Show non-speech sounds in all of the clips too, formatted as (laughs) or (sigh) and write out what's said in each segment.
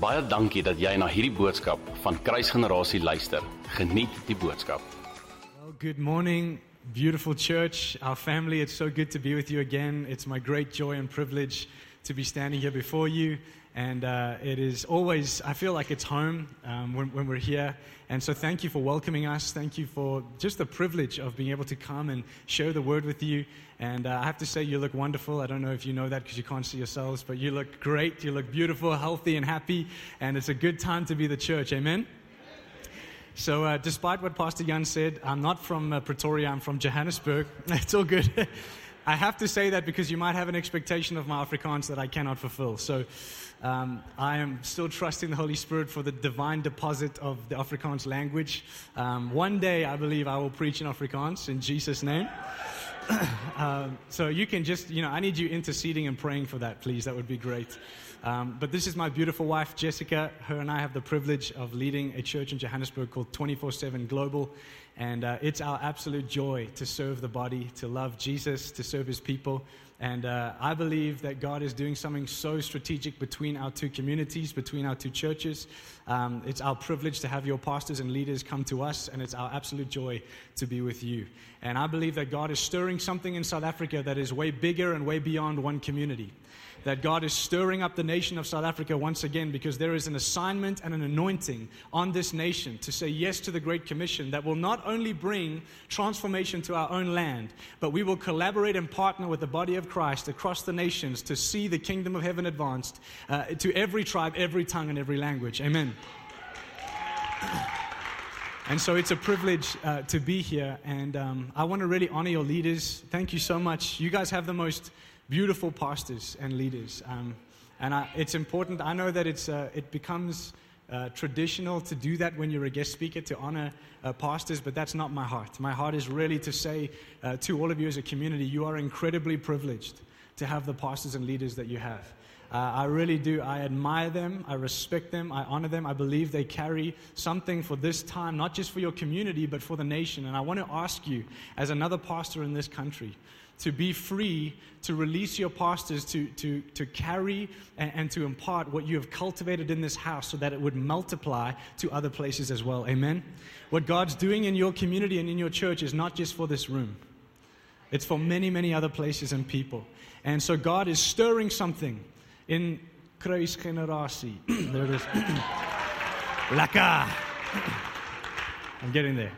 Baie dankie dat jy na hierdie boodskap van Kruisgenerasie luister. Geniet die boodskap. Well, good morning, beautiful church, our family. It's so good to be with you again. It's my great joy and privilege to be standing here before you. And uh, it is always, I feel like it's home um, when, when we're here. And so thank you for welcoming us. Thank you for just the privilege of being able to come and share the word with you. And uh, I have to say, you look wonderful. I don't know if you know that because you can't see yourselves, but you look great. You look beautiful, healthy, and happy. And it's a good time to be the church. Amen? So, uh, despite what Pastor Jan said, I'm not from uh, Pretoria, I'm from Johannesburg. (laughs) It's all good. (laughs) I have to say that because you might have an expectation of my Afrikaans that I cannot fulfill. So, um, I am still trusting the Holy Spirit for the divine deposit of the Afrikaans language. Um, one day, I believe I will preach in Afrikaans in Jesus' name. (coughs) um, so, you can just, you know, I need you interceding and praying for that, please. That would be great. Um, but this is my beautiful wife, Jessica. Her and I have the privilege of leading a church in Johannesburg called 24 7 Global. And uh, it's our absolute joy to serve the body, to love Jesus, to serve his people. And uh, I believe that God is doing something so strategic between our two communities, between our two churches. Um, it's our privilege to have your pastors and leaders come to us, and it's our absolute joy to be with you. And I believe that God is stirring something in South Africa that is way bigger and way beyond one community that God is stirring up the nation of South Africa once again because there is an assignment and an anointing on this nation to say yes to the Great Commission that will not only bring transformation to our own land, but we will collaborate and partner with the body of Christ across the nations to see the kingdom of heaven advanced uh, to every tribe, every tongue, and every language. Amen. And so it's a privilege uh, to be here, and um, I want to really honor your leaders. Thank you so much. You guys have the most beautiful pastors and leaders. Um, and I, it's important. I know that it's, uh, it becomes uh, traditional to do that when you're a guest speaker to honor uh, pastors, but that's not my heart. My heart is really to say uh, to all of you as a community, you are incredibly privileged to have the pastors and leaders that you have. Uh, I really do. I admire them. I respect them. I honor them. I believe they carry something for this time, not just for your community, but for the nation. And I want to ask you, as another pastor in this country, to be free to release your pastors to, to, to carry and, and, to impart what you have cultivated in this house so that it would multiply to other places as well. Amen? What God's doing in your community and in your church is not just for this room, it's for many, many other places and people. And so God is stirring something in Kruisgenerasie. (clears throat) there it is. (clears throat) Laka. (clears throat) I'm getting there.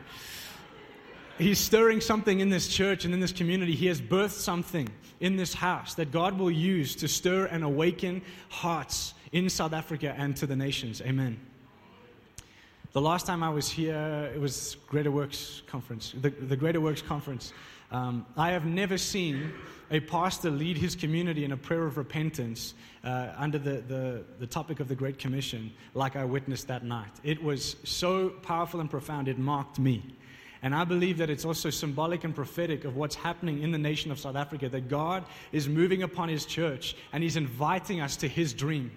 He's stirring something in this church and in this community. He has birthed something in this house that God will use to stir and awaken hearts in South Africa and to the nations. Amen. The last time I was here, it was Greater Works Conference, the, the Greater Works Conference. Um, I have never seen a pastor lead his community in a prayer of repentance uh, under the, the, the topic of the Great Commission like I witnessed that night. It was so powerful and profound, it marked me. And I believe that it's also symbolic and prophetic of what's happening in the nation of South Africa, that God is moving upon His church and He's inviting us to His dream.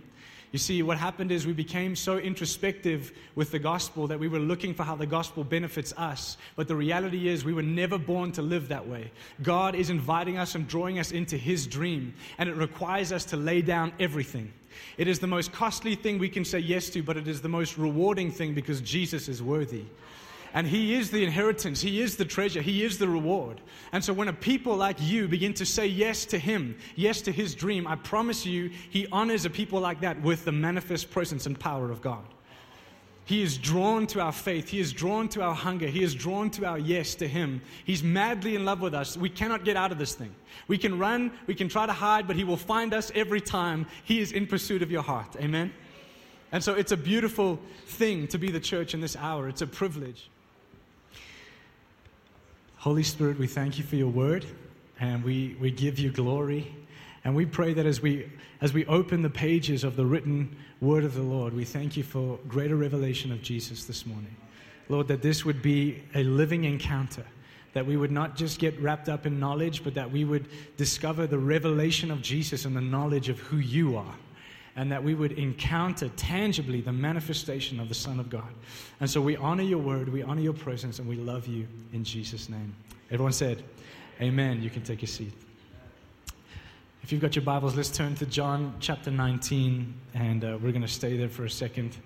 You see, what happened is we became so introspective with the gospel that we were looking for how the gospel benefits us. But the reality is, we were never born to live that way. God is inviting us and drawing us into His dream, and it requires us to lay down everything. It is the most costly thing we can say yes to, but it is the most rewarding thing because Jesus is worthy. And He is the inheritance, He is the treasure, He is the reward. And so when a people like you begin to say yes to Him, yes to His dream, I promise you, He honors a people like that with the manifest presence and power of God. He is drawn to our faith. He is drawn to our hunger. He is drawn to our yes to Him. He's madly in love with us. We cannot get out of this thing. We can run, we can try to hide, but He will find us every time He is in pursuit of your heart. Amen? And so it's a beautiful thing to be the church in this hour. It's a privilege. Holy Spirit, we thank you for your word and we, we give you glory. And we pray that as we, as we open the pages of the written word of the Lord, we thank you for greater revelation of Jesus this morning. Lord, that this would be a living encounter, that we would not just get wrapped up in knowledge, but that we would discover the revelation of Jesus and the knowledge of who you are and that we would encounter tangibly the manifestation of the Son of God. And so we honor your word, we honor your presence, and we love you in Jesus' name. Everyone said, Amen. You can take a seat. If you've got your Bibles, let's turn to John chapter 19, and uh, we're going to stay there for a second.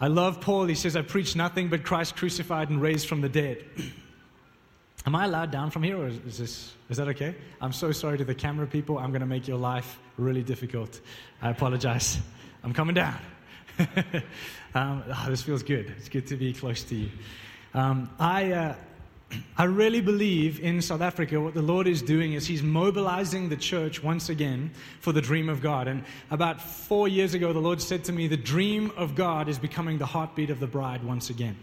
I love Paul. He says, I preach nothing but Christ crucified and raised from the dead. (clears throat) Am I allowed down from here, or is, this, is that okay? I'm so sorry to the camera people. I'm going to make your life really difficult. I apologize. I'm coming down. (laughs) um, oh, this feels good. It's good to be close to you. Um, I, uh, (clears throat) I really believe in South Africa, what the Lord is doing is He's mobilizing the church once again for the dream of God. And about four years ago, the Lord said to me, The dream of God is becoming the heartbeat of the bride once again.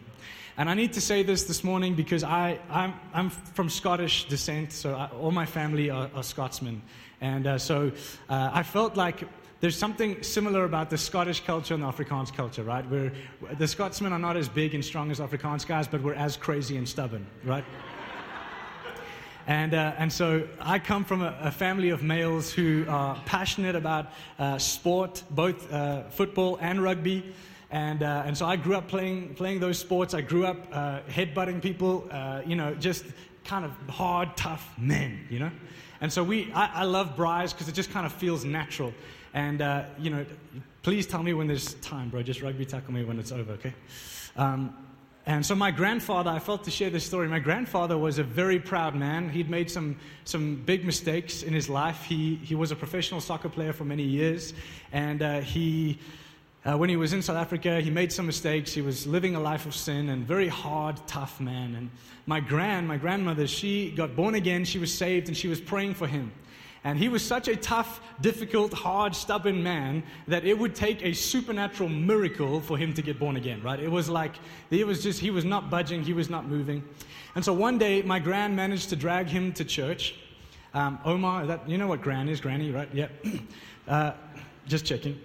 And I need to say this this morning because I, I'm, I'm from Scottish descent, so I, all my family are, are Scotsmen. And uh, so uh, I felt like there's something similar about the Scottish culture and the Afrikaans culture, right? Where the Scotsmen are not as big and strong as Afrikaans guys, but we're as crazy and stubborn, right? (laughs) And, uh, and so I come from a, a, family of males who are passionate about uh, sport, both uh, football and rugby. And, uh, and so I grew up playing, playing those sports. I grew up uh, headbutting people, uh, you know, just kind of hard, tough men, you know? And so we, I, I love Briars because it just kind of feels natural. And, uh, you know, please tell me when there's time, bro. Just rugby tackle me when it's over, okay? Um, and so my grandfather, I felt to share this story. My grandfather was a very proud man. He'd made some, some big mistakes in his life. He, he was a professional soccer player for many years. And uh, he, uh, when he was in South Africa, he made some mistakes. He was living a life of sin and very hard, tough man. And my grand, my grandmother, she got born again. She was saved and she was praying for him. And he was such a tough, difficult, hard, stubborn man that it would take a supernatural miracle for him to get born again, right? It was like, it was just, he was not budging, he was not moving. And so one day, my grand managed to drag him to church. Um, Ouma, that, you know what grand is, granny, right? Yep. (clears throat) Uh, just checking.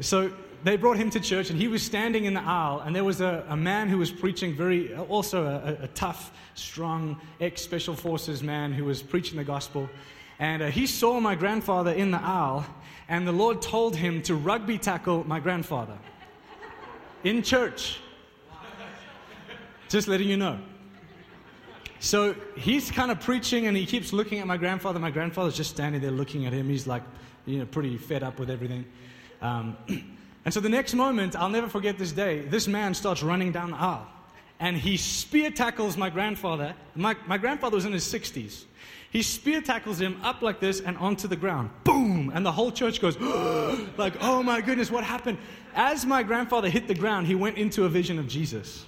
So they brought him to church, and he was standing in the aisle, and there was a, a man who was preaching very, also a, a tough, strong, ex special forces man who was preaching the gospel. And uh, he saw my grandfather in the aisle, and the Lord told him to rugby tackle my grandfather in church. Just letting you know. So he's kind of preaching, and he keeps looking at my grandfather. My grandfather's just standing there looking at him. He's like, you know, pretty fed up with everything. Um, (clears throat) and so the next moment, I'll never forget this day, this man starts running down the aisle. And he spear tackles my grandfather. My, my grandfather was in his 60s. He spear tackles him up like this and onto the ground. Boom! And the whole church goes, (gasps) like, oh my goodness, what happened? As my grandfather hit the ground, he went into a vision of Jesus.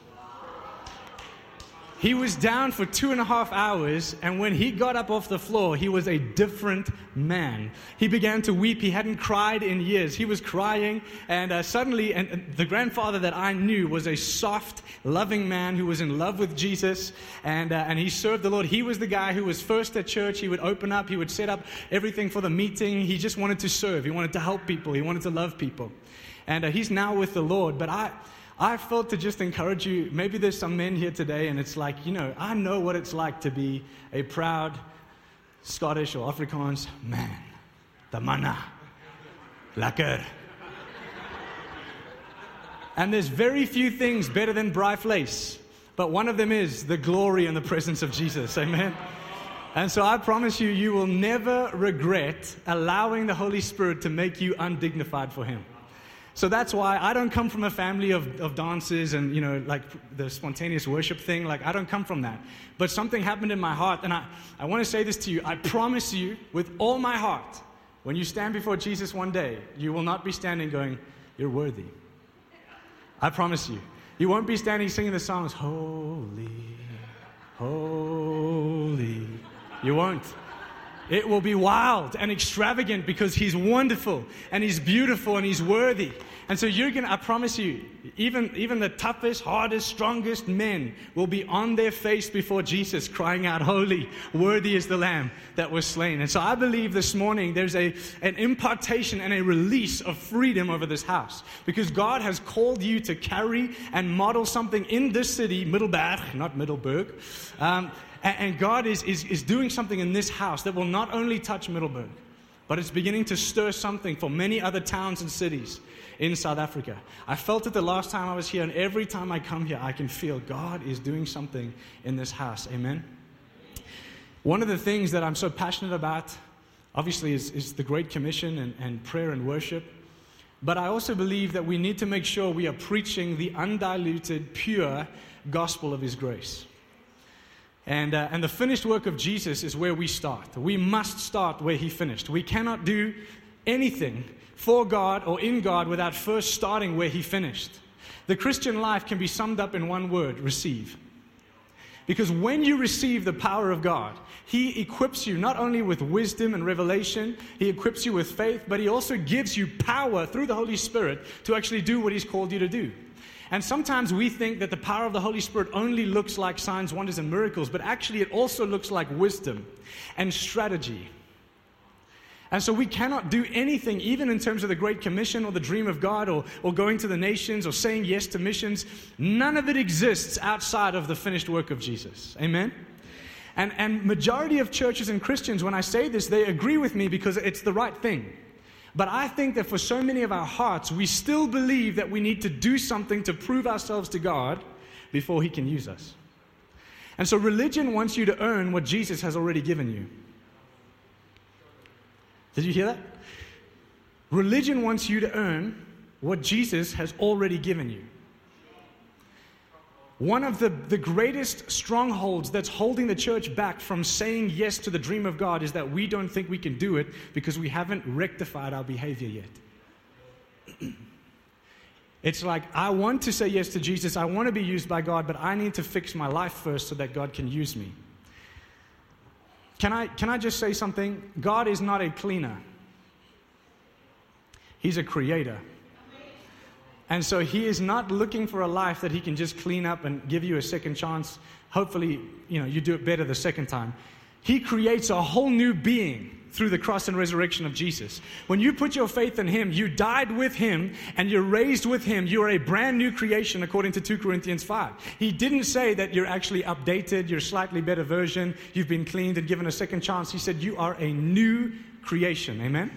He was down for two and a half hours, and when he got up off the floor, he was a different man. He began to weep. He hadn't cried in years. He was crying, and uh, suddenly, and, the grandfather that I knew was a soft, loving man who was in love with Jesus, and, uh, and he served the Lord. He was the guy who was first at church. He would open up, he would set up everything for the meeting. He just wanted to serve, he wanted to help people, he wanted to love people. And uh, he's now with the Lord. But I, I felt to just encourage you. Maybe there's some men here today, and it's like, you know, I know what it's like to be a proud Scottish or Afrikaans man. The mana. Lekker. And there's very few things better than braai vleis, but one of them is the glory and the presence of Jesus. Amen. And so I promise you, you will never regret allowing the Holy Spirit to make you undignified for Him. So that's why I don't come from a family of, of dances and, you know, like the spontaneous worship thing. Like, I don't come from that. But something happened in my heart, and I, I want to say this to you. I promise you, with all my heart, when you stand before Jesus one day, you will not be standing going, You're worthy. I promise you. You won't be standing singing the songs, Holy, Holy. You won't. It will be wild and extravagant because He's wonderful and He's beautiful and He's worthy. And so you're going to, I promise you, even, even the toughest, hardest, strongest men will be on their face before Jesus crying out, Holy, worthy is the Lamb that was slain. And so I believe this morning there's a, an impartation and a release of freedom over this house because God has called you to carry and model something in this city, Middelburg, not Middleburg. Um, and, God is, is, is doing something in this house that will not only touch Middleburg, but it's beginning to stir something for many other towns and cities in South Africa. I felt it the last time I was here, and every time I come here, I can feel God is doing something in this house. Amen. One of the things that I'm so passionate about obviously, is, is the Great Commission and, and prayer and worship. But I also believe that we need to make sure we are preaching the undiluted, pure gospel of His grace. And, uh, and the finished work of Jesus is where we start. We must start where He finished. We cannot do anything for God or in God without first starting where He finished. The Christian life can be summed up in one word receive. Because when you receive the power of God, He equips you not only with wisdom and revelation, He equips you with faith, but He also gives you power through the Holy Spirit to actually do what He's called you to do. And sometimes we think that the power of the Holy Spirit only looks like signs, wonders, and miracles, but actually it also looks like wisdom and strategy and so we cannot do anything, even in terms of the Great Commission or the dream of God or, or going to the nations or saying yes to missions. None of it exists outside of the finished work of Jesus. Amen? And, and majority of churches and Christians, when I say this, they agree with me because it's the right thing. But I think that for so many of our hearts, we still believe that we need to do something to prove ourselves to God before He can use us. And so religion wants you to earn what Jesus has already given you. Did you hear that? Religion wants you to earn what Jesus has already given you. One of the, the greatest strongholds that's holding the church back from saying yes to the dream of God is that we don't think we can do it because we haven't rectified our behavior yet. (clears throat) it's like, I want to say yes to Jesus, I want to be used by God, but I need to fix my life first so that God can use me. Can I, can I just say something? God is not a cleaner, He's a creator. And so He is not looking for a life that He can just clean up and give you a second chance. Hopefully, you know, you do it better the second time. He creates a whole new being through the cross and resurrection of Jesus. When you put your faith in Him, you died with Him and you're raised with Him. You are a brand new creation according to 2 Corinthians 5. He didn't say that you're actually updated, you're a slightly better version, you've been cleaned and given a second chance. He said you are a new creation. Amen?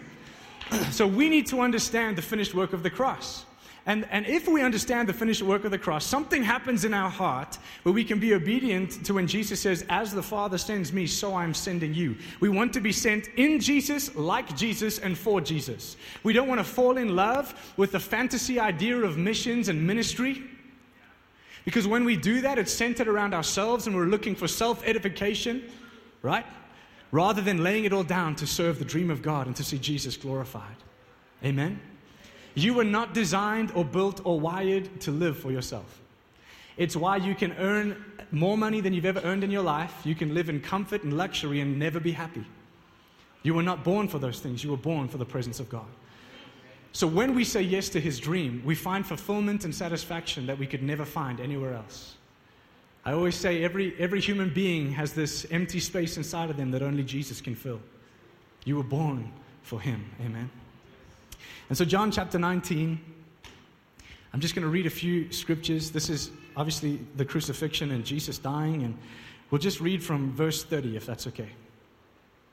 (clears throat) so we need to understand the finished work of the cross. And, and if we understand the finished work of the cross, something happens in our heart where we can be obedient to when Jesus says, As the Father sends me, so I'm sending you. We want to be sent in Jesus, like Jesus, and for Jesus. We don't want to fall in love with the fantasy idea of missions and ministry. Because when we do that, it's centered around ourselves and we're looking for self edification, right? Rather than laying it all down to serve the dream of God and to see Jesus glorified. Amen? You were not designed or built or wired to live for yourself. It's why you can earn more money than you've ever earned in your life. You can live in comfort and luxury and never be happy. You were not born for those things, you were born for the presence of God. So when we say yes to his dream, we find fulfillment and satisfaction that we could never find anywhere else. I always say every, every human being has this empty space inside of them that only Jesus can fill. You were born for him. Amen. And so, John chapter 19, I'm just going to read a few scriptures. This is obviously the crucifixion and Jesus dying, and we'll just read from verse 30 if that's okay.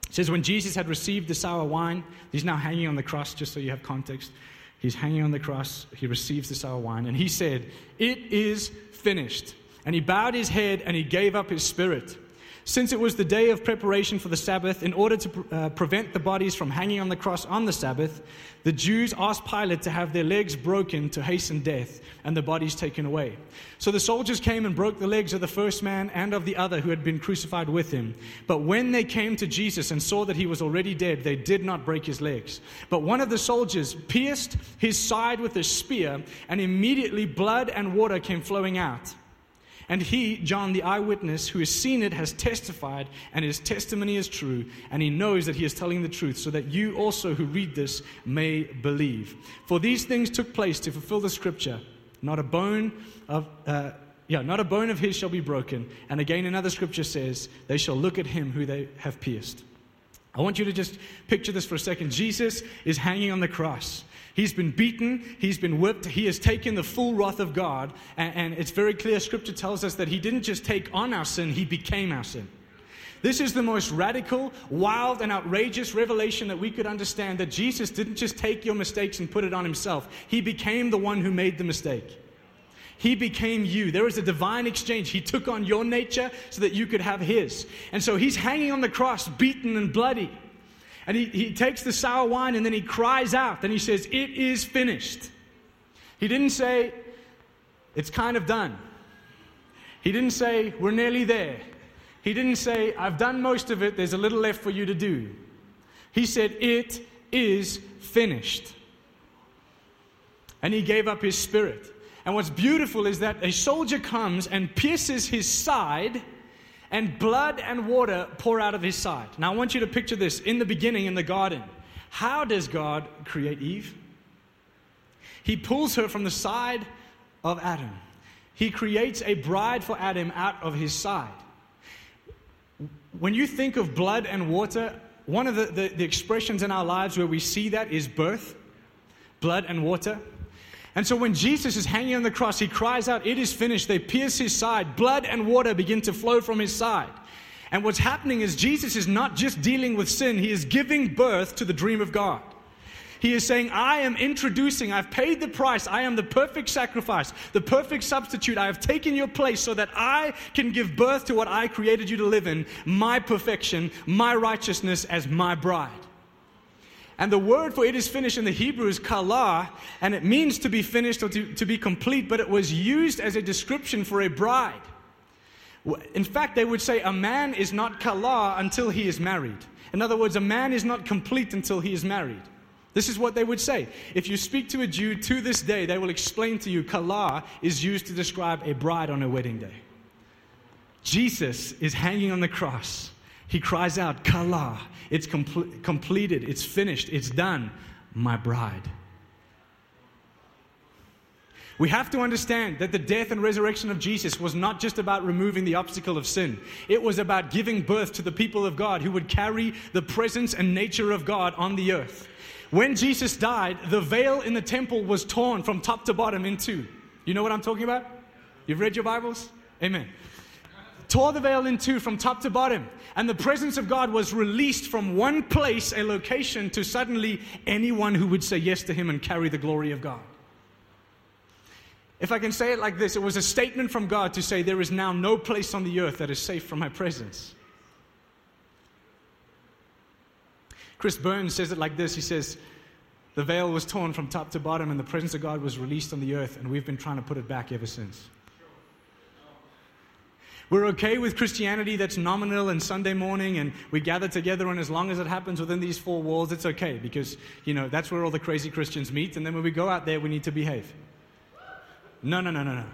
It says, When Jesus had received the sour wine, he's now hanging on the cross, just so you have context. He's hanging on the cross, he receives the sour wine, and he said, It is finished. And he bowed his head and he gave up his spirit. Since it was the day of preparation for the Sabbath, in order to uh, prevent the bodies from hanging on the cross on the Sabbath, the Jews asked Pilate to have their legs broken to hasten death and the bodies taken away. So the soldiers came and broke the legs of the first man and of the other who had been crucified with him. But when they came to Jesus and saw that he was already dead, they did not break his legs. But one of the soldiers pierced his side with a spear, and immediately blood and water came flowing out. And he, John, the eyewitness who has seen it, has testified, and his testimony is true, and he knows that he is telling the truth, so that you also who read this may believe. For these things took place to fulfill the scripture. Not a bone of. Uh, yeah, not a bone of his shall be broken. And again, another scripture says, They shall look at him who they have pierced. I want you to just picture this for a second. Jesus is hanging on the cross. He's been beaten, he's been whipped, he has taken the full wrath of God. And, and, it's very clear, scripture tells us that he didn't just take on our sin, he became our sin. This is the most radical, wild, and outrageous revelation that we could understand that Jesus didn't just take your mistakes and put it on himself, he became the one who made the mistake. He became you. There was a divine exchange. He took on your nature so that you could have his. And so he's hanging on the cross, beaten and bloody. And he, he takes the sour wine and then he cries out. Then he says, It is finished. He didn't say, It's kind of done. He didn't say, We're nearly there. He didn't say, I've done most of it, there's a little left for you to do. He said, It is finished. And he gave up his spirit. And what's beautiful is that a soldier comes and pierces his side, and blood and water pour out of his side. Now, I want you to picture this in the beginning in the garden. How does God create Eve? He pulls her from the side of Adam. He creates a bride for Adam out of his side. When you think of blood and water, one of the, the, the, expressions in our lives where we see that is birth, blood and water. And so when Jesus is hanging on the cross, he cries out, It is finished. They pierce his side. Blood and water begin to flow from his side. And what's happening is Jesus is not just dealing with sin, he is giving birth to the dream of God. He is saying, I am introducing, I've paid the price, I am the perfect sacrifice, the perfect substitute. I have taken your place so that I can give birth to what I created you to live in my perfection, my righteousness as my bride. And the word for it is finished in the Hebrew is kala, and it means to be finished or to, to be complete, but it was used as a description for a bride. In fact, they would say a man is not kala until he is married. In other words, a man is not complete until he is married. This is what they would say. If you speak to a Jew to this day, they will explain to you kala is used to describe a bride on her wedding day. Jesus is hanging on the cross. He cries out, Kala, it's com- completed, it's finished, it's done, my bride. We have to understand that the death and resurrection of Jesus was not just about removing the obstacle of sin. It was about giving birth to the people of God who would carry the presence and nature of God on the earth. When Jesus died, the veil in the temple was torn from top to bottom in two. You know what I'm talking about? You've read your Bibles? Amen. Tore the veil in two from top to bottom. And the presence of God was released from one place, a location, to suddenly anyone who would say yes to Him and carry the glory of God. If I can say it like this, it was a statement from God to say, There is now no place on the earth that is safe from my presence. Chris Burns says it like this He says, The veil was torn from top to bottom, and the presence of God was released on the earth, and we've been trying to put it back ever since. We're okay with Christianity that's nominal and Sunday morning, and we gather together, and as long as it happens within these four walls, it's okay because, you know, that's where all the crazy Christians meet, and then when we go out there, we need to behave. No, no, no, no, no.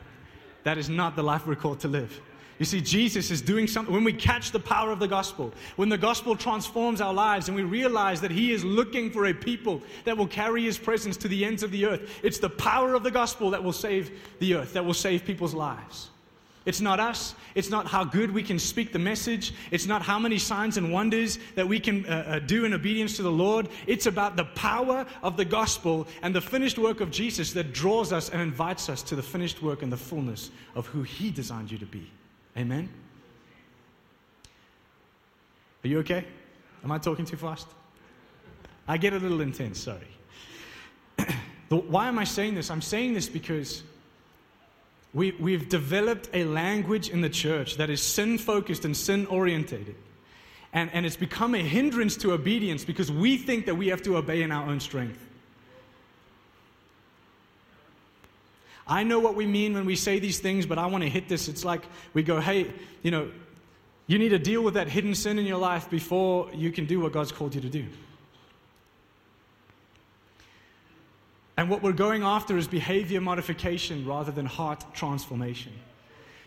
That is not the life we're called to live. You see, Jesus is doing something. When we catch the power of the gospel, when the gospel transforms our lives and we realize that He is looking for a people that will carry His presence to the ends of the earth, it's the power of the gospel that will save the earth, that will save people's lives. It's not us. It's not how good we can speak the message. It's not how many signs and wonders that we can uh, uh, do in obedience to the Lord. It's about the power of the gospel and the finished work of Jesus that draws us and invites us to the finished work and the fullness of who He designed you to be. Amen? Are you okay? Am I talking too fast? I get a little intense, sorry. (clears throat) Why am I saying this? I'm saying this because we, we've developed a language in the church that is sin focused and sin orientated. And, and it's become a hindrance to obedience because we think that we have to obey in our own strength. I know what we mean when we say these things, but I want to hit this. It's like we go, hey, you know, you need to deal with that hidden sin in your life before you can do what God's called you to do. And what we're going after is behavior modification rather than heart transformation.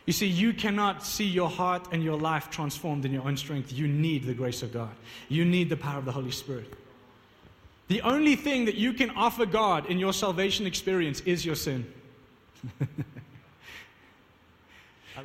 You see, you cannot see your heart and your life transformed in your own strength. You need the grace of God, you need the power of the Holy Spirit. The only thing that you can offer God in your salvation experience is your sin. (laughs)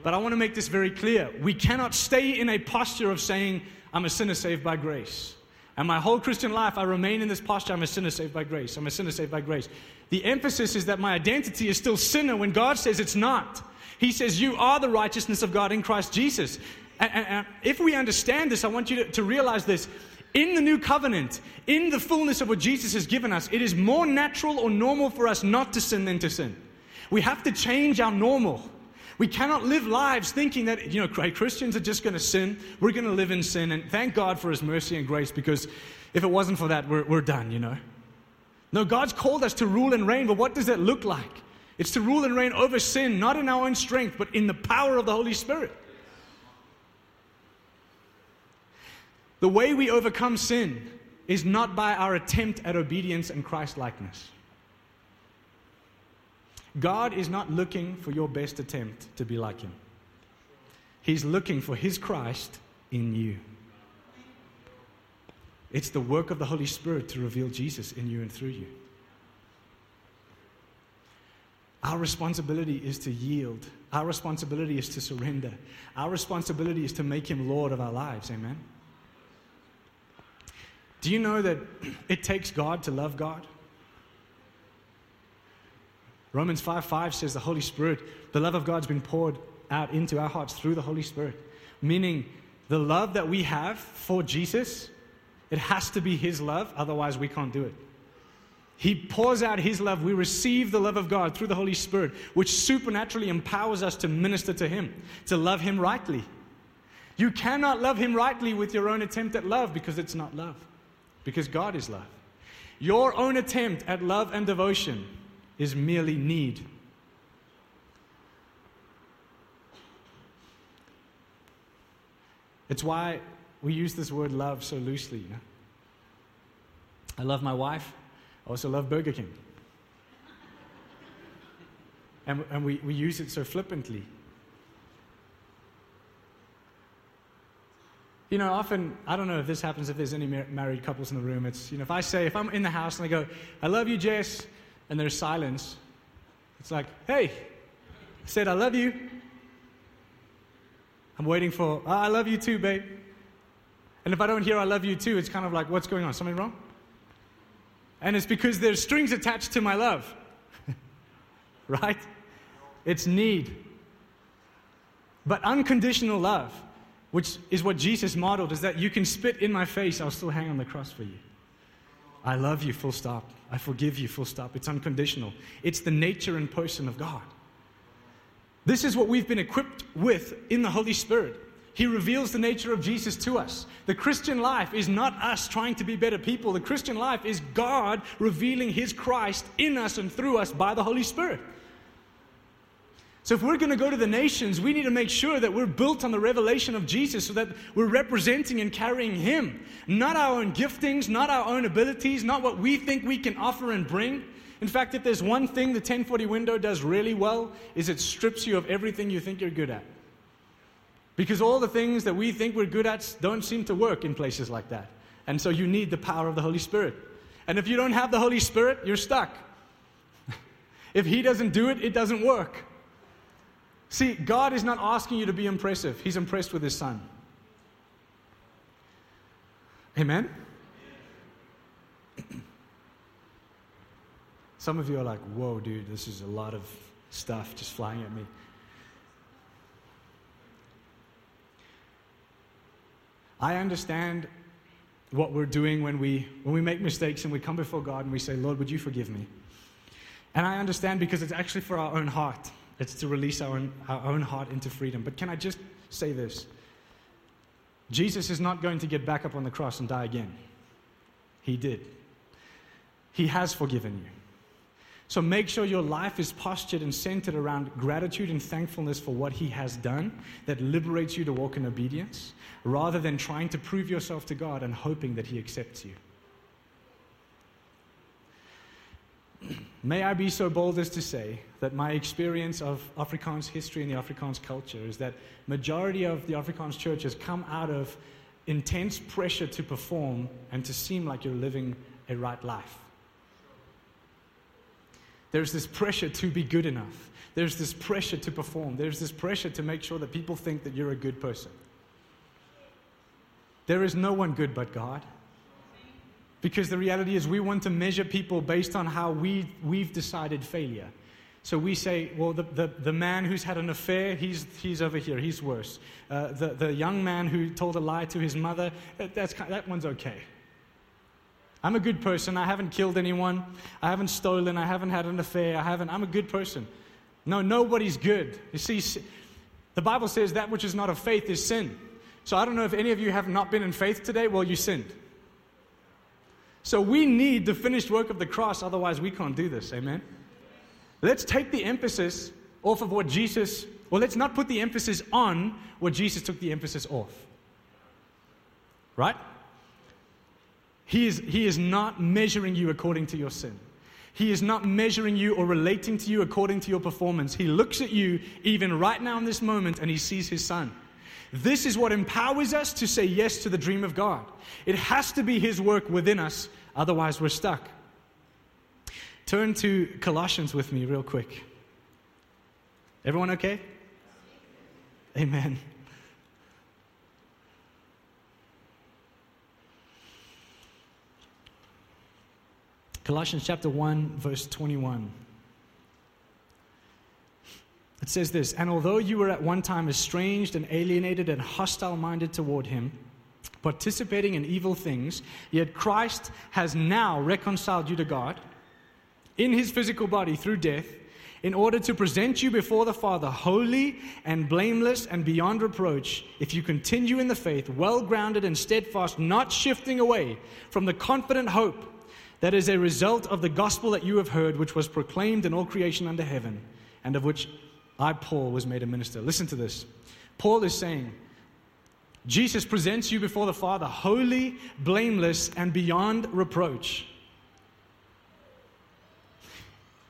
but I want to make this very clear. We cannot stay in a posture of saying, I'm a sinner saved by grace. And my whole Christian life, I remain in this posture I'm a sinner saved by grace. I'm a sinner saved by grace. The emphasis is that my identity is still sinner when God says it's not. He says, You are the righteousness of God in Christ Jesus. And, and, and if we understand this, I want you to, to realize this. In the new covenant, in the fullness of what Jesus has given us, it is more natural or normal for us not to sin than to sin. We have to change our normal. We cannot live lives thinking that, you know, Christians are just going to sin. We're going to live in sin. And thank God for His mercy and grace because if it wasn't for that, we're, we're done, you know. No, God's called us to rule and reign, but what does that look like? It's to rule and reign over sin, not in our own strength, but in the power of the Holy Spirit. The way we overcome sin is not by our attempt at obedience and Christ likeness. God is not looking for your best attempt to be like Him, He's looking for His Christ in you. It's the work of the Holy Spirit to reveal Jesus in you and through you. Our responsibility is to yield. Our responsibility is to surrender. Our responsibility is to make Him Lord of our lives. Amen. Do you know that it takes God to love God? Romans 5 5 says the Holy Spirit, the love of God's been poured out into our hearts through the Holy Spirit. Meaning, the love that we have for Jesus, it has to be His love, otherwise, we can't do it. He pours out His love. We receive the love of God through the Holy Spirit, which supernaturally empowers us to minister to Him, to love Him rightly. You cannot love Him rightly with your own attempt at love because it's not love, because God is love. Your own attempt at love and devotion is merely need. It's why we use this word love so loosely. You know? I love my wife. I also love Burger King. And, and we, we use it so flippantly. You know, often, I don't know if this happens if there's any mar- married couples in the room. It's, you know, if I say, if I'm in the house and I go, I love you, Jess, and there's silence, it's like, hey, I said, I love you. I'm waiting for, oh, I love you too, babe. And if I don't hear I love you too, it's kind of like, what's going on? Something wrong? And it's because there's strings attached to my love. (laughs) right? It's need. But unconditional love, which is what Jesus modeled, is that you can spit in my face, I'll still hang on the cross for you. I love you, full stop. I forgive you, full stop. It's unconditional. It's the nature and person of God. This is what we've been equipped with in the Holy Spirit. He reveals the nature of Jesus to us. The Christian life is not us trying to be better people. The Christian life is God revealing His Christ in us and through us by the Holy Spirit. So, if we're going to go to the nations, we need to make sure that we're built on the revelation of Jesus so that we're representing and carrying Him. Not our own giftings, not our own abilities, not what we think we can offer and bring. In fact, if there's one thing the 1040 window does really well, is it strips you of everything you think you're good at. Because all the things that we think we're good at don't seem to work in places like that. And so you need the power of the Holy Spirit. And if you don't have the Holy Spirit, you're stuck. (laughs) if He doesn't do it, it doesn't work. See, God is not asking you to be impressive, He's impressed with His Son. Amen? (clears throat) Some of you are like, whoa, dude, this is a lot of stuff just flying at me. I understand what we're doing when we, when we make mistakes and we come before God and we say, Lord, would you forgive me? And I understand because it's actually for our own heart. It's to release our own, our own heart into freedom. But can I just say this? Jesus is not going to get back up on the cross and die again. He did. He has forgiven you. So make sure your life is postured and centered around gratitude and thankfulness for what He has done that liberates you to walk in obedience, rather than trying to prove yourself to God and hoping that He accepts you. May I be so bold as to say that my experience of Afrikaans history and the Afrikaans culture is that majority of the Afrikaans church has come out of intense pressure to perform and to seem like you're living a right life. There's this pressure to be good enough. There's this pressure to perform. There's this pressure to make sure that people think that you're a good person. There is no one good but God. Because the reality is, we want to measure people based on how we, we've decided failure. So we say, well, the, the, the man who's had an affair, he's, he's over here, he's worse. Uh, the, the young man who told a lie to his mother, that's, that one's okay. I'm a good person. I haven't killed anyone. I haven't stolen. I haven't had an affair. I haven't. I'm a good person. No, nobody's good. You see, the Bible says that which is not of faith is sin. So I don't know if any of you have not been in faith today. Well, you sinned. So we need the finished work of the cross, otherwise, we can't do this. Amen? Let's take the emphasis off of what Jesus, well, let's not put the emphasis on what Jesus took the emphasis off. Right? He is, he is not measuring you according to your sin. He is not measuring you or relating to you according to your performance. He looks at you even right now in this moment and he sees his son. This is what empowers us to say yes to the dream of God. It has to be his work within us, otherwise, we're stuck. Turn to Colossians with me, real quick. Everyone okay? Amen. Colossians chapter 1, verse 21. It says this And although you were at one time estranged and alienated and hostile minded toward him, participating in evil things, yet Christ has now reconciled you to God in his physical body through death, in order to present you before the Father holy and blameless and beyond reproach, if you continue in the faith, well grounded and steadfast, not shifting away from the confident hope that is a result of the gospel that you have heard, which was proclaimed in all creation under heaven, and of which I, Paul, was made a minister. Listen to this. Paul is saying, Jesus presents you before the Father holy, blameless, and beyond reproach.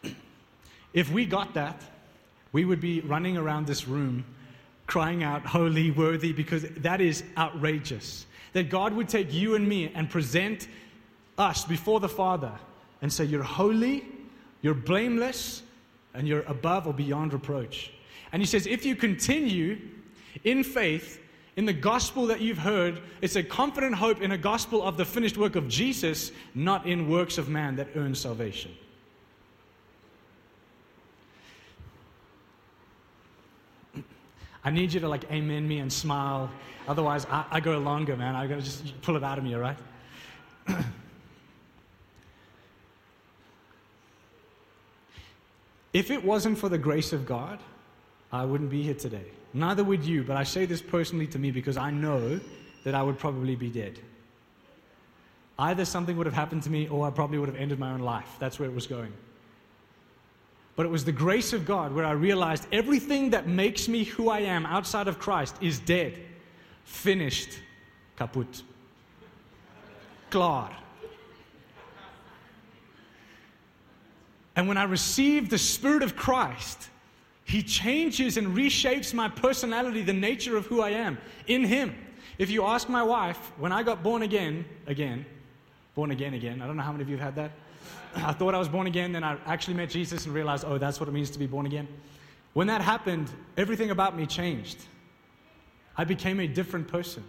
(clears throat) If we got that, we would be running around this room crying out, Holy, worthy, because that is outrageous. That God would take you and me and present us before the Father and say, You're holy, you're blameless, and you're above or beyond reproach. And he says, If you continue in faith, in the gospel that you've heard, it's a confident hope in a gospel of the finished work of Jesus, not in works of man that earn salvation. I need you to like amen me and smile. Otherwise, I, I go longer, man. I gotta just pull it out of me, all right? (clears throat) If it wasn't for the grace of God, I wouldn't be here today. Neither would you, but I say this personally to me because I know that I would probably be dead. Either something would have happened to me or I probably would have ended my own life. That's where it was going. But it was the grace of God where I realized everything that makes me who I am outside of Christ is dead, finished, kaput, klaar. And when I receive the Spirit of Christ, He changes and reshapes my personality, the nature of who I am in Him. If you ask my wife, when I got born again, again, born again, again, I don't know how many of you have had that. I thought I was born again, then I actually met Jesus and realized, oh, that's what it means to be born again. When that happened, everything about me changed. I became a different person.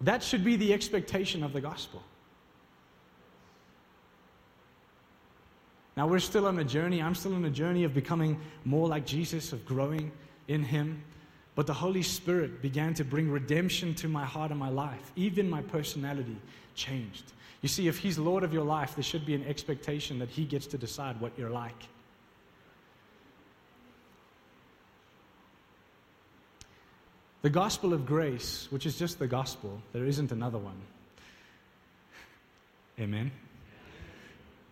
That should be the expectation of the gospel. Now, we're still on a journey. I'm still on a journey of becoming more like Jesus, of growing in Him. But the Holy Spirit began to bring redemption to my heart and my life. Even my personality changed. You see, if He's Lord of your life, there should be an expectation that He gets to decide what you're like. The gospel of grace, which is just the gospel, there isn't another one. Amen.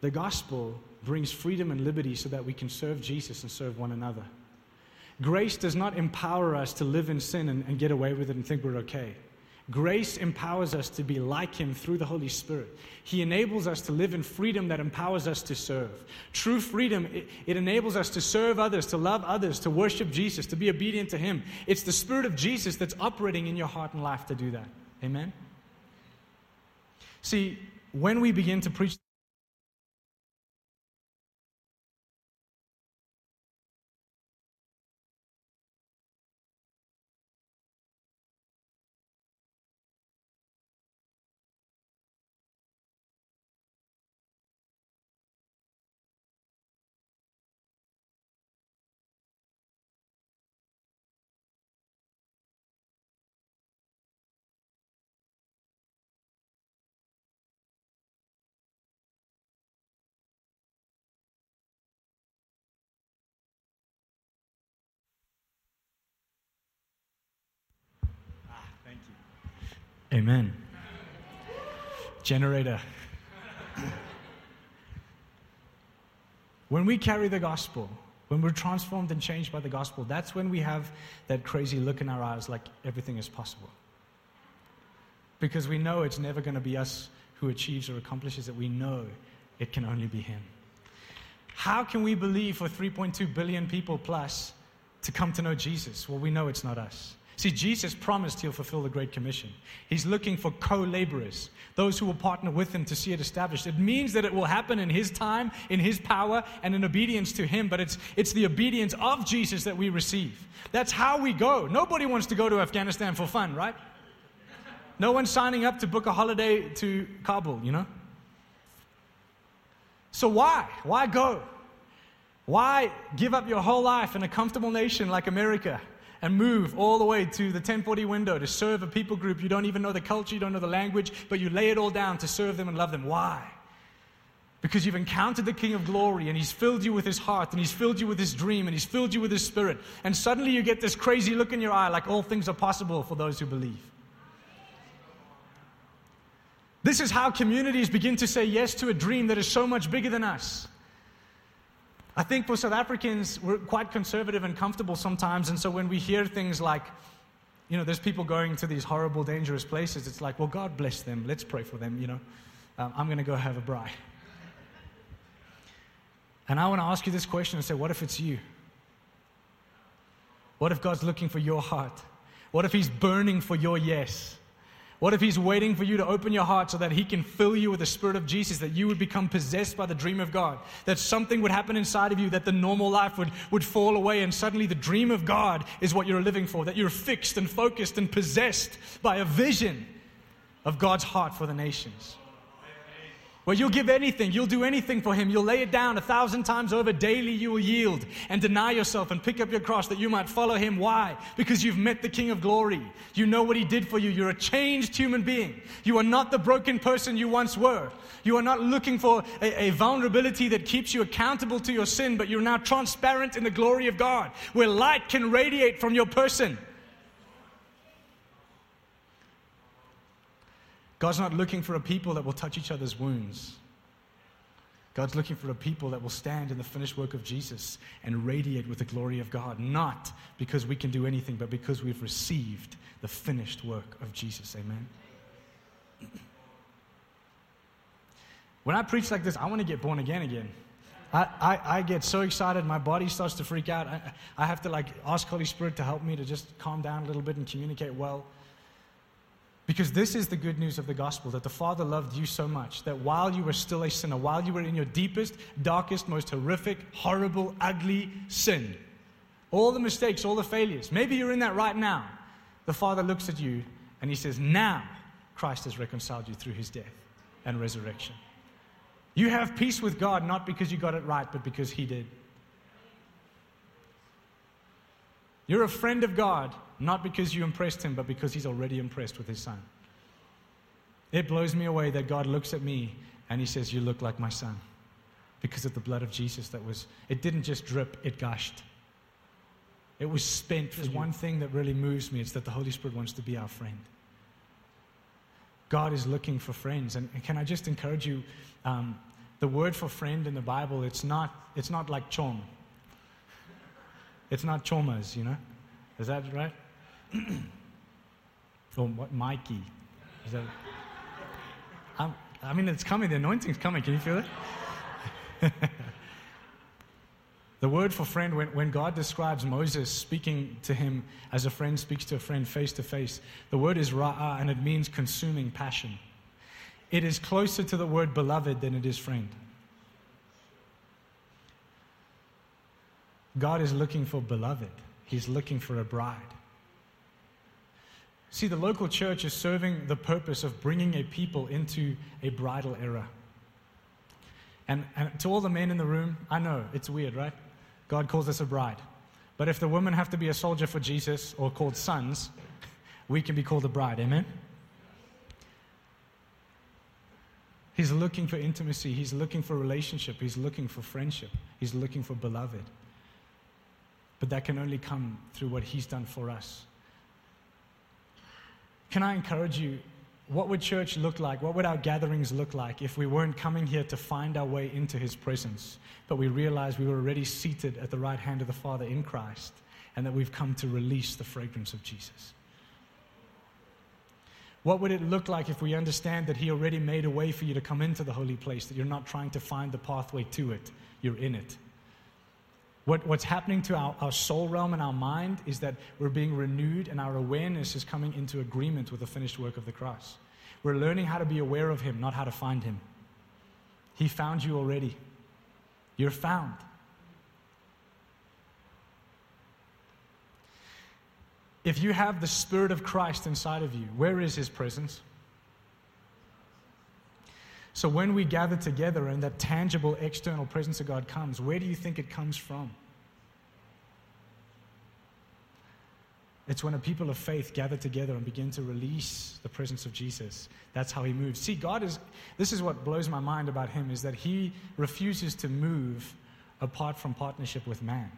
The gospel brings freedom and liberty so that we can serve Jesus and serve one another. Grace does not empower us to live in sin and, and, get away with it and think we're okay. Grace empowers us to be like Him through the Holy Spirit. He enables us to live in freedom that empowers us to serve. True freedom, it, it enables us to serve others, to love others, to worship Jesus, to be obedient to Him. It's the Spirit of Jesus that's operating in your heart and life to do that. Amen? See, when we begin to preach, Amen. Generator. When we carry the gospel, when we're transformed and changed by the gospel, that's when we have that crazy look in our eyes like everything is possible. Because we know it's never going to be us who achieves or accomplishes it. We know it can only be Him. How can we believe for 3.2 billion people plus to come to know Jesus? Well, we know it's not us. See, Jesus promised he'll fulfill the Great Commission. He's looking for co laborers, those who will partner with him to see it established. It means that it will happen in his time, in his power, and in obedience to him, but it's, it's the obedience of Jesus that we receive. That's how we go. Nobody wants to go to Afghanistan for fun, right? No one's signing up to book a holiday to Kabul, you know? So why? Why go? Why give up your whole life in a comfortable nation like America? And move all the way to the 1040 window to serve a people group. You don't even know the culture, you don't know the language, but you lay it all down to serve them and love them. Why? Because you've encountered the King of Glory and He's filled you with His heart and He's filled you with His dream and He's filled you with His Spirit. And suddenly you get this crazy look in your eye like all things are possible for those who believe. This is how communities begin to say yes to a dream that is so much bigger than us. I think for South Africans, we're quite conservative and comfortable sometimes. And so when we hear things like, you know, there's people going to these horrible, dangerous places, it's like, well, God bless them. Let's pray for them, you know. Um, I'm going to go have a braai. And I want to ask you this question and say, what if it's you? What if God's looking for your heart? What if He's burning for your yes? What if He's waiting for you to open your heart so that He can fill you with the Spirit of Jesus, that you would become possessed by the dream of God, that something would happen inside of you, that the normal life would, would fall away, and suddenly the dream of God is what you're living for, that you're fixed and focused and possessed by a vision of God's heart for the nations? Where you'll give anything, you'll do anything for him, you'll lay it down a thousand times over daily, you will yield and deny yourself and pick up your cross that you might follow him. Why? Because you've met the King of glory. You know what he did for you. You're a changed human being. You are not the broken person you once were. You are not looking for a, a vulnerability that keeps you accountable to your sin, but you're now transparent in the glory of God, where light can radiate from your person. God's not looking for a people that will touch each other's wounds. God's looking for a people that will stand in the finished work of Jesus and radiate with the glory of God, not because we can do anything, but because we've received the finished work of Jesus. Amen. (clears throat) When I preach like this, I want to get born again again. I, I, I, get so excited, my body starts to freak out. I, I have to like ask Holy Spirit to help me to just calm down a little bit and communicate well. Because this is the good news of the gospel that the Father loved you so much that while you were still a sinner, while you were in your deepest, darkest, most horrific, horrible, ugly sin, all the mistakes, all the failures, maybe you're in that right now, the Father looks at you and He says, Now Christ has reconciled you through His death and resurrection. You have peace with God not because you got it right, but because He did. You're a friend of God not because you impressed him, but because he's already impressed with his son. It blows me away that God looks at me and he says, You look like my son. Because of the blood of Jesus that was, it didn't just drip, it gushed. It was spent. There's one thing that really moves me it's that the Holy Spirit wants to be our friend. God is looking for friends. And, and can I just encourage you? Um, the word for friend in the Bible, it's not, it's not like chom. It's not chomas, you know? Is that right? Or what, Mikey. Is that, I'm, I mean, it's coming. The anointing's coming. Can you feel it? (laughs) the word for friend, when, when God describes Moses speaking to him as a friend speaks to a friend face to face, the word is ra'ah and it means consuming passion. It is closer to the word beloved than it is friend. God is looking for beloved, He's looking for a bride. See, the local church is serving the purpose of bringing a people into a bridal era. And, and to all the men in the room, I know it's weird, right? God calls us a bride. But if the women have to be a soldier for Jesus or called sons, we can be called a bride. Amen? He's looking for intimacy. He's looking for relationship. He's looking for friendship. He's looking for beloved. But that can only come through what He's done for us. Can I encourage you what would church look like? What would our gatherings look like if we weren't coming here to find our way into His presence, but we realized we were already seated at the right hand of the Father in Christ and that we've come to release the fragrance of Jesus? What would it look like if we understand that He already made a way for you to come into the holy place, that you're not trying to find the pathway to it, you're in it? What, what's happening to our, our soul realm and our mind is that we're being renewed and our awareness is coming into agreement with the finished work of the cross. We're learning how to be aware of Him, not how to find Him. He found you already. You're found. If you have the Spirit of Christ inside of you, where is His presence? So when we gather together and that tangible external presence of God comes, where do you think it comes from? It's when a people of faith gather together and begin to release the presence of Jesus. That's how he moves. See, God is, this is what blows my mind about him, is that he refuses to move apart from partnership with man.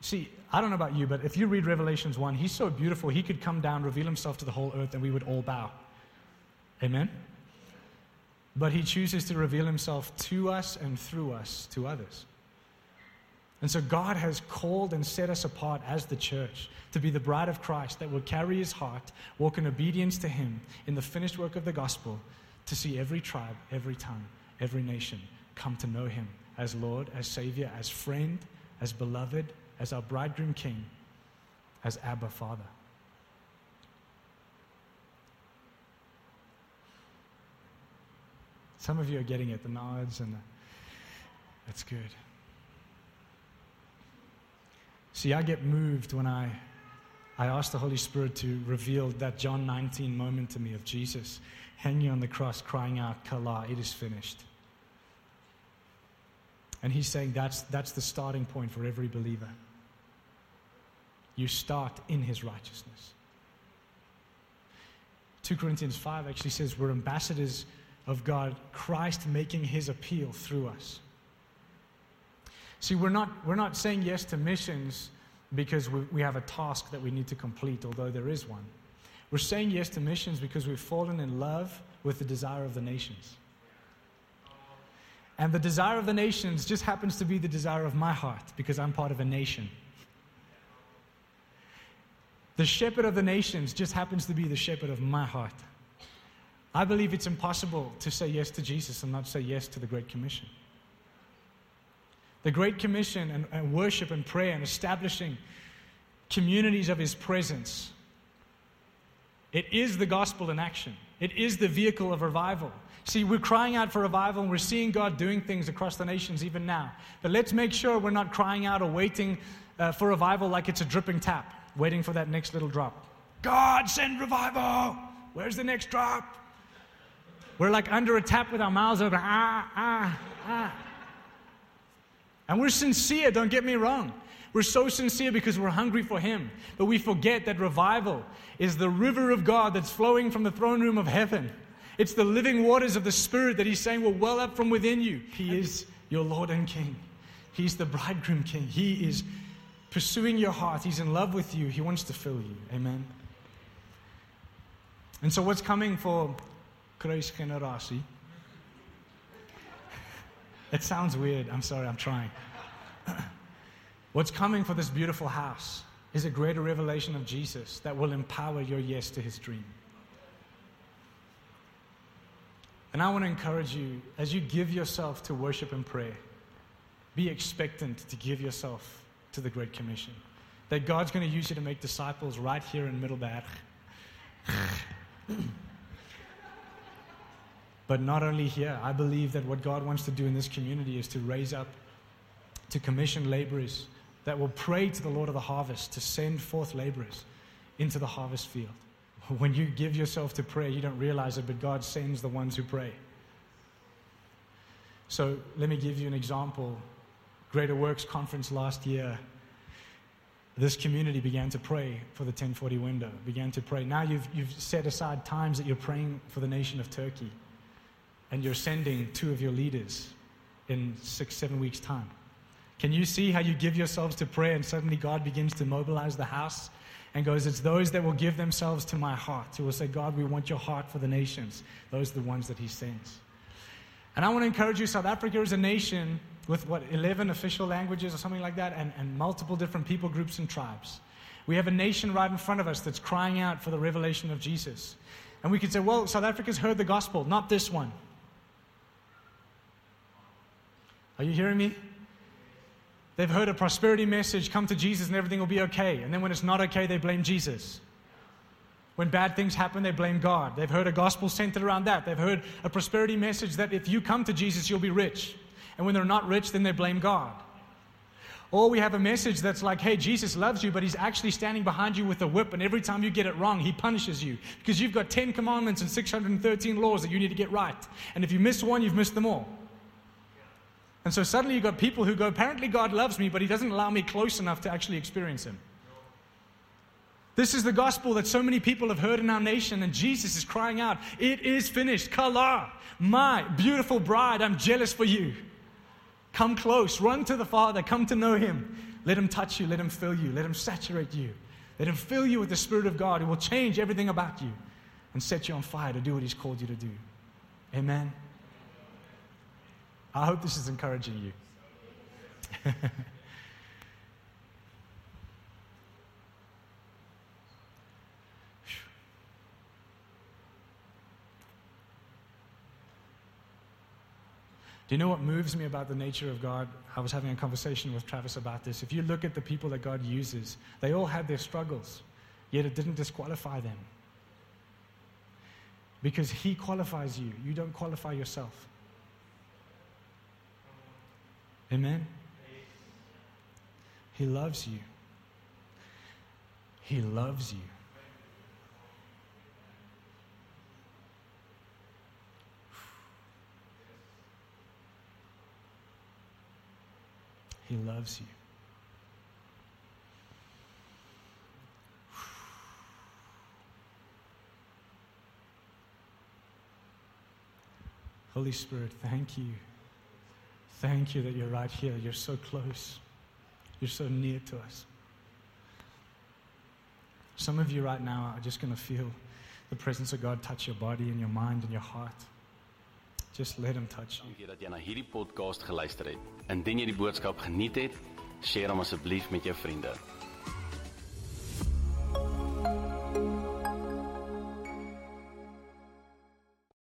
See, I don't know about you, but if you read Revelations 1, he's so beautiful, he could come down, reveal himself to the whole earth, and we would all bow. Amen? But he chooses to reveal himself to us and through us to others. And so God has called and set us apart as the church to be the bride of Christ that will carry his heart, walk in obedience to him in the finished work of the gospel, to see every tribe, every tongue, every nation come to know him as Lord, as Savior, as friend, as beloved, as our bridegroom king, as Abba Father. Some of you are getting it, the nods, and the, that's good. See, I get moved when I, I ask the Holy Spirit to reveal that John 19 moment to me of Jesus hanging on the cross, crying out, Kala, it is finished. And he's saying that's, that's the starting point for every believer. You start in his righteousness. 2 Corinthians 5 actually says we're ambassadors of God, Christ making his appeal through us. See, we're not, we're not saying yes to missions because we, we have a task that we need to complete, although there is one. We're saying yes to missions because we've fallen in love with the desire of the nations. And the desire of the nations just happens to be the desire of my heart because I'm part of a nation. The shepherd of the nations just happens to be the shepherd of my heart. I believe it's impossible to say yes to Jesus and not say yes to the Great Commission. The Great Commission and, and worship and prayer and establishing communities of His presence. It is the gospel in action. It is the vehicle of revival. See, we're crying out for revival and we're seeing God doing things across the nations even now. But let's make sure we're not crying out or waiting uh, for revival like it's a dripping tap, waiting for that next little drop. God, send revival! Where's the next drop? We're like under a tap with our mouths open. Ah, ah, ah. And we're sincere, don't get me wrong. We're so sincere because we're hungry for Him. But we forget that revival is the river of God that's flowing from the throne room of heaven. It's the living waters of the Spirit that He's saying will well up from within you. He is your Lord and King. He's the bridegroom King. He is pursuing your heart. He's in love with you. He wants to fill you. Amen. And so, what's coming for kruisgeneratie. (laughs) It sounds weird. I'm sorry, I'm trying. (clears throat) What's coming for this beautiful house is a greater revelation of Jesus that will empower your yes to his dream. And I want to encourage you as you give yourself to worship and prayer, be expectant to give yourself to the Great Commission. That God's going to use you to make disciples right here in Middelburg. (clears throat) But not only here, I believe that what God wants to do in this community is to raise up, to commission laborers that will pray to the Lord of the harvest to send forth laborers into the harvest field. When you give yourself to prayer, you don't realize it, but God sends the ones who pray. So let me give you an example. Greater Works Conference last year, this community began to pray for the 1040 window, began to pray. Now you've, you've set aside times that you're praying for the nation of Turkey and you're sending two of your leaders in six, seven weeks' time. Can you see how you give yourselves to prayer and suddenly God begins to mobilize the house and goes, It's those that will give themselves to my heart, who will say, God, we want your heart for the nations. Those are the ones that he sends. And I want to encourage you South Africa is a nation with what, 11 official languages or something like that, and, and multiple different people groups and tribes. We have a nation right in front of us that's crying out for the revelation of Jesus. And we could say, well, South Africa's heard the gospel, not this one. Are you hearing me? They've heard a prosperity message come to Jesus and everything will be okay. And then when it's not okay, they blame Jesus. When bad things happen, they blame God. They've heard a gospel centered around that. They've heard a prosperity message that if you come to Jesus, you'll be rich. And when they're not rich, then they blame God. Or we have a message that's like, hey, Jesus loves you, but he's actually standing behind you with a whip, and every time you get it wrong, he punishes you. Because you've got 10 commandments and 613 laws that you need to get right. And if you miss one, you've missed them all. And so suddenly you've got people who go, apparently God loves me, but he doesn't allow me close enough to actually experience him. This is the gospel that so many people have heard in our nation, and Jesus is crying out, It is finished. Kala, my beautiful bride, I'm jealous for you. Come close, run to the Father, come to know Him. Let Him touch you, let Him fill you, let Him saturate you. Let Him fill you with the Spirit of God who will change everything about you and set you on fire to do what He's called you to do. Amen. I hope this is encouraging you. (laughs) Do you know what moves me about the nature of God? I was having a conversation with Travis about this. If you look at the people that God uses, they all had their struggles, yet it didn't disqualify them. Because He qualifies you, you don't qualify yourself. Amen? He loves you. He loves you. He loves you. Holy Spirit, thank you. Thank you that you're right here. You're so close. You're so near to us. Some of you right now are just going to feel the presence of God touch your body and your mind and your heart. Just let him touch you. Dankie dat jy na hierdie podcast geluister het. Indien jy die boodskap geniet het, deel hom asseblief met jou vriende.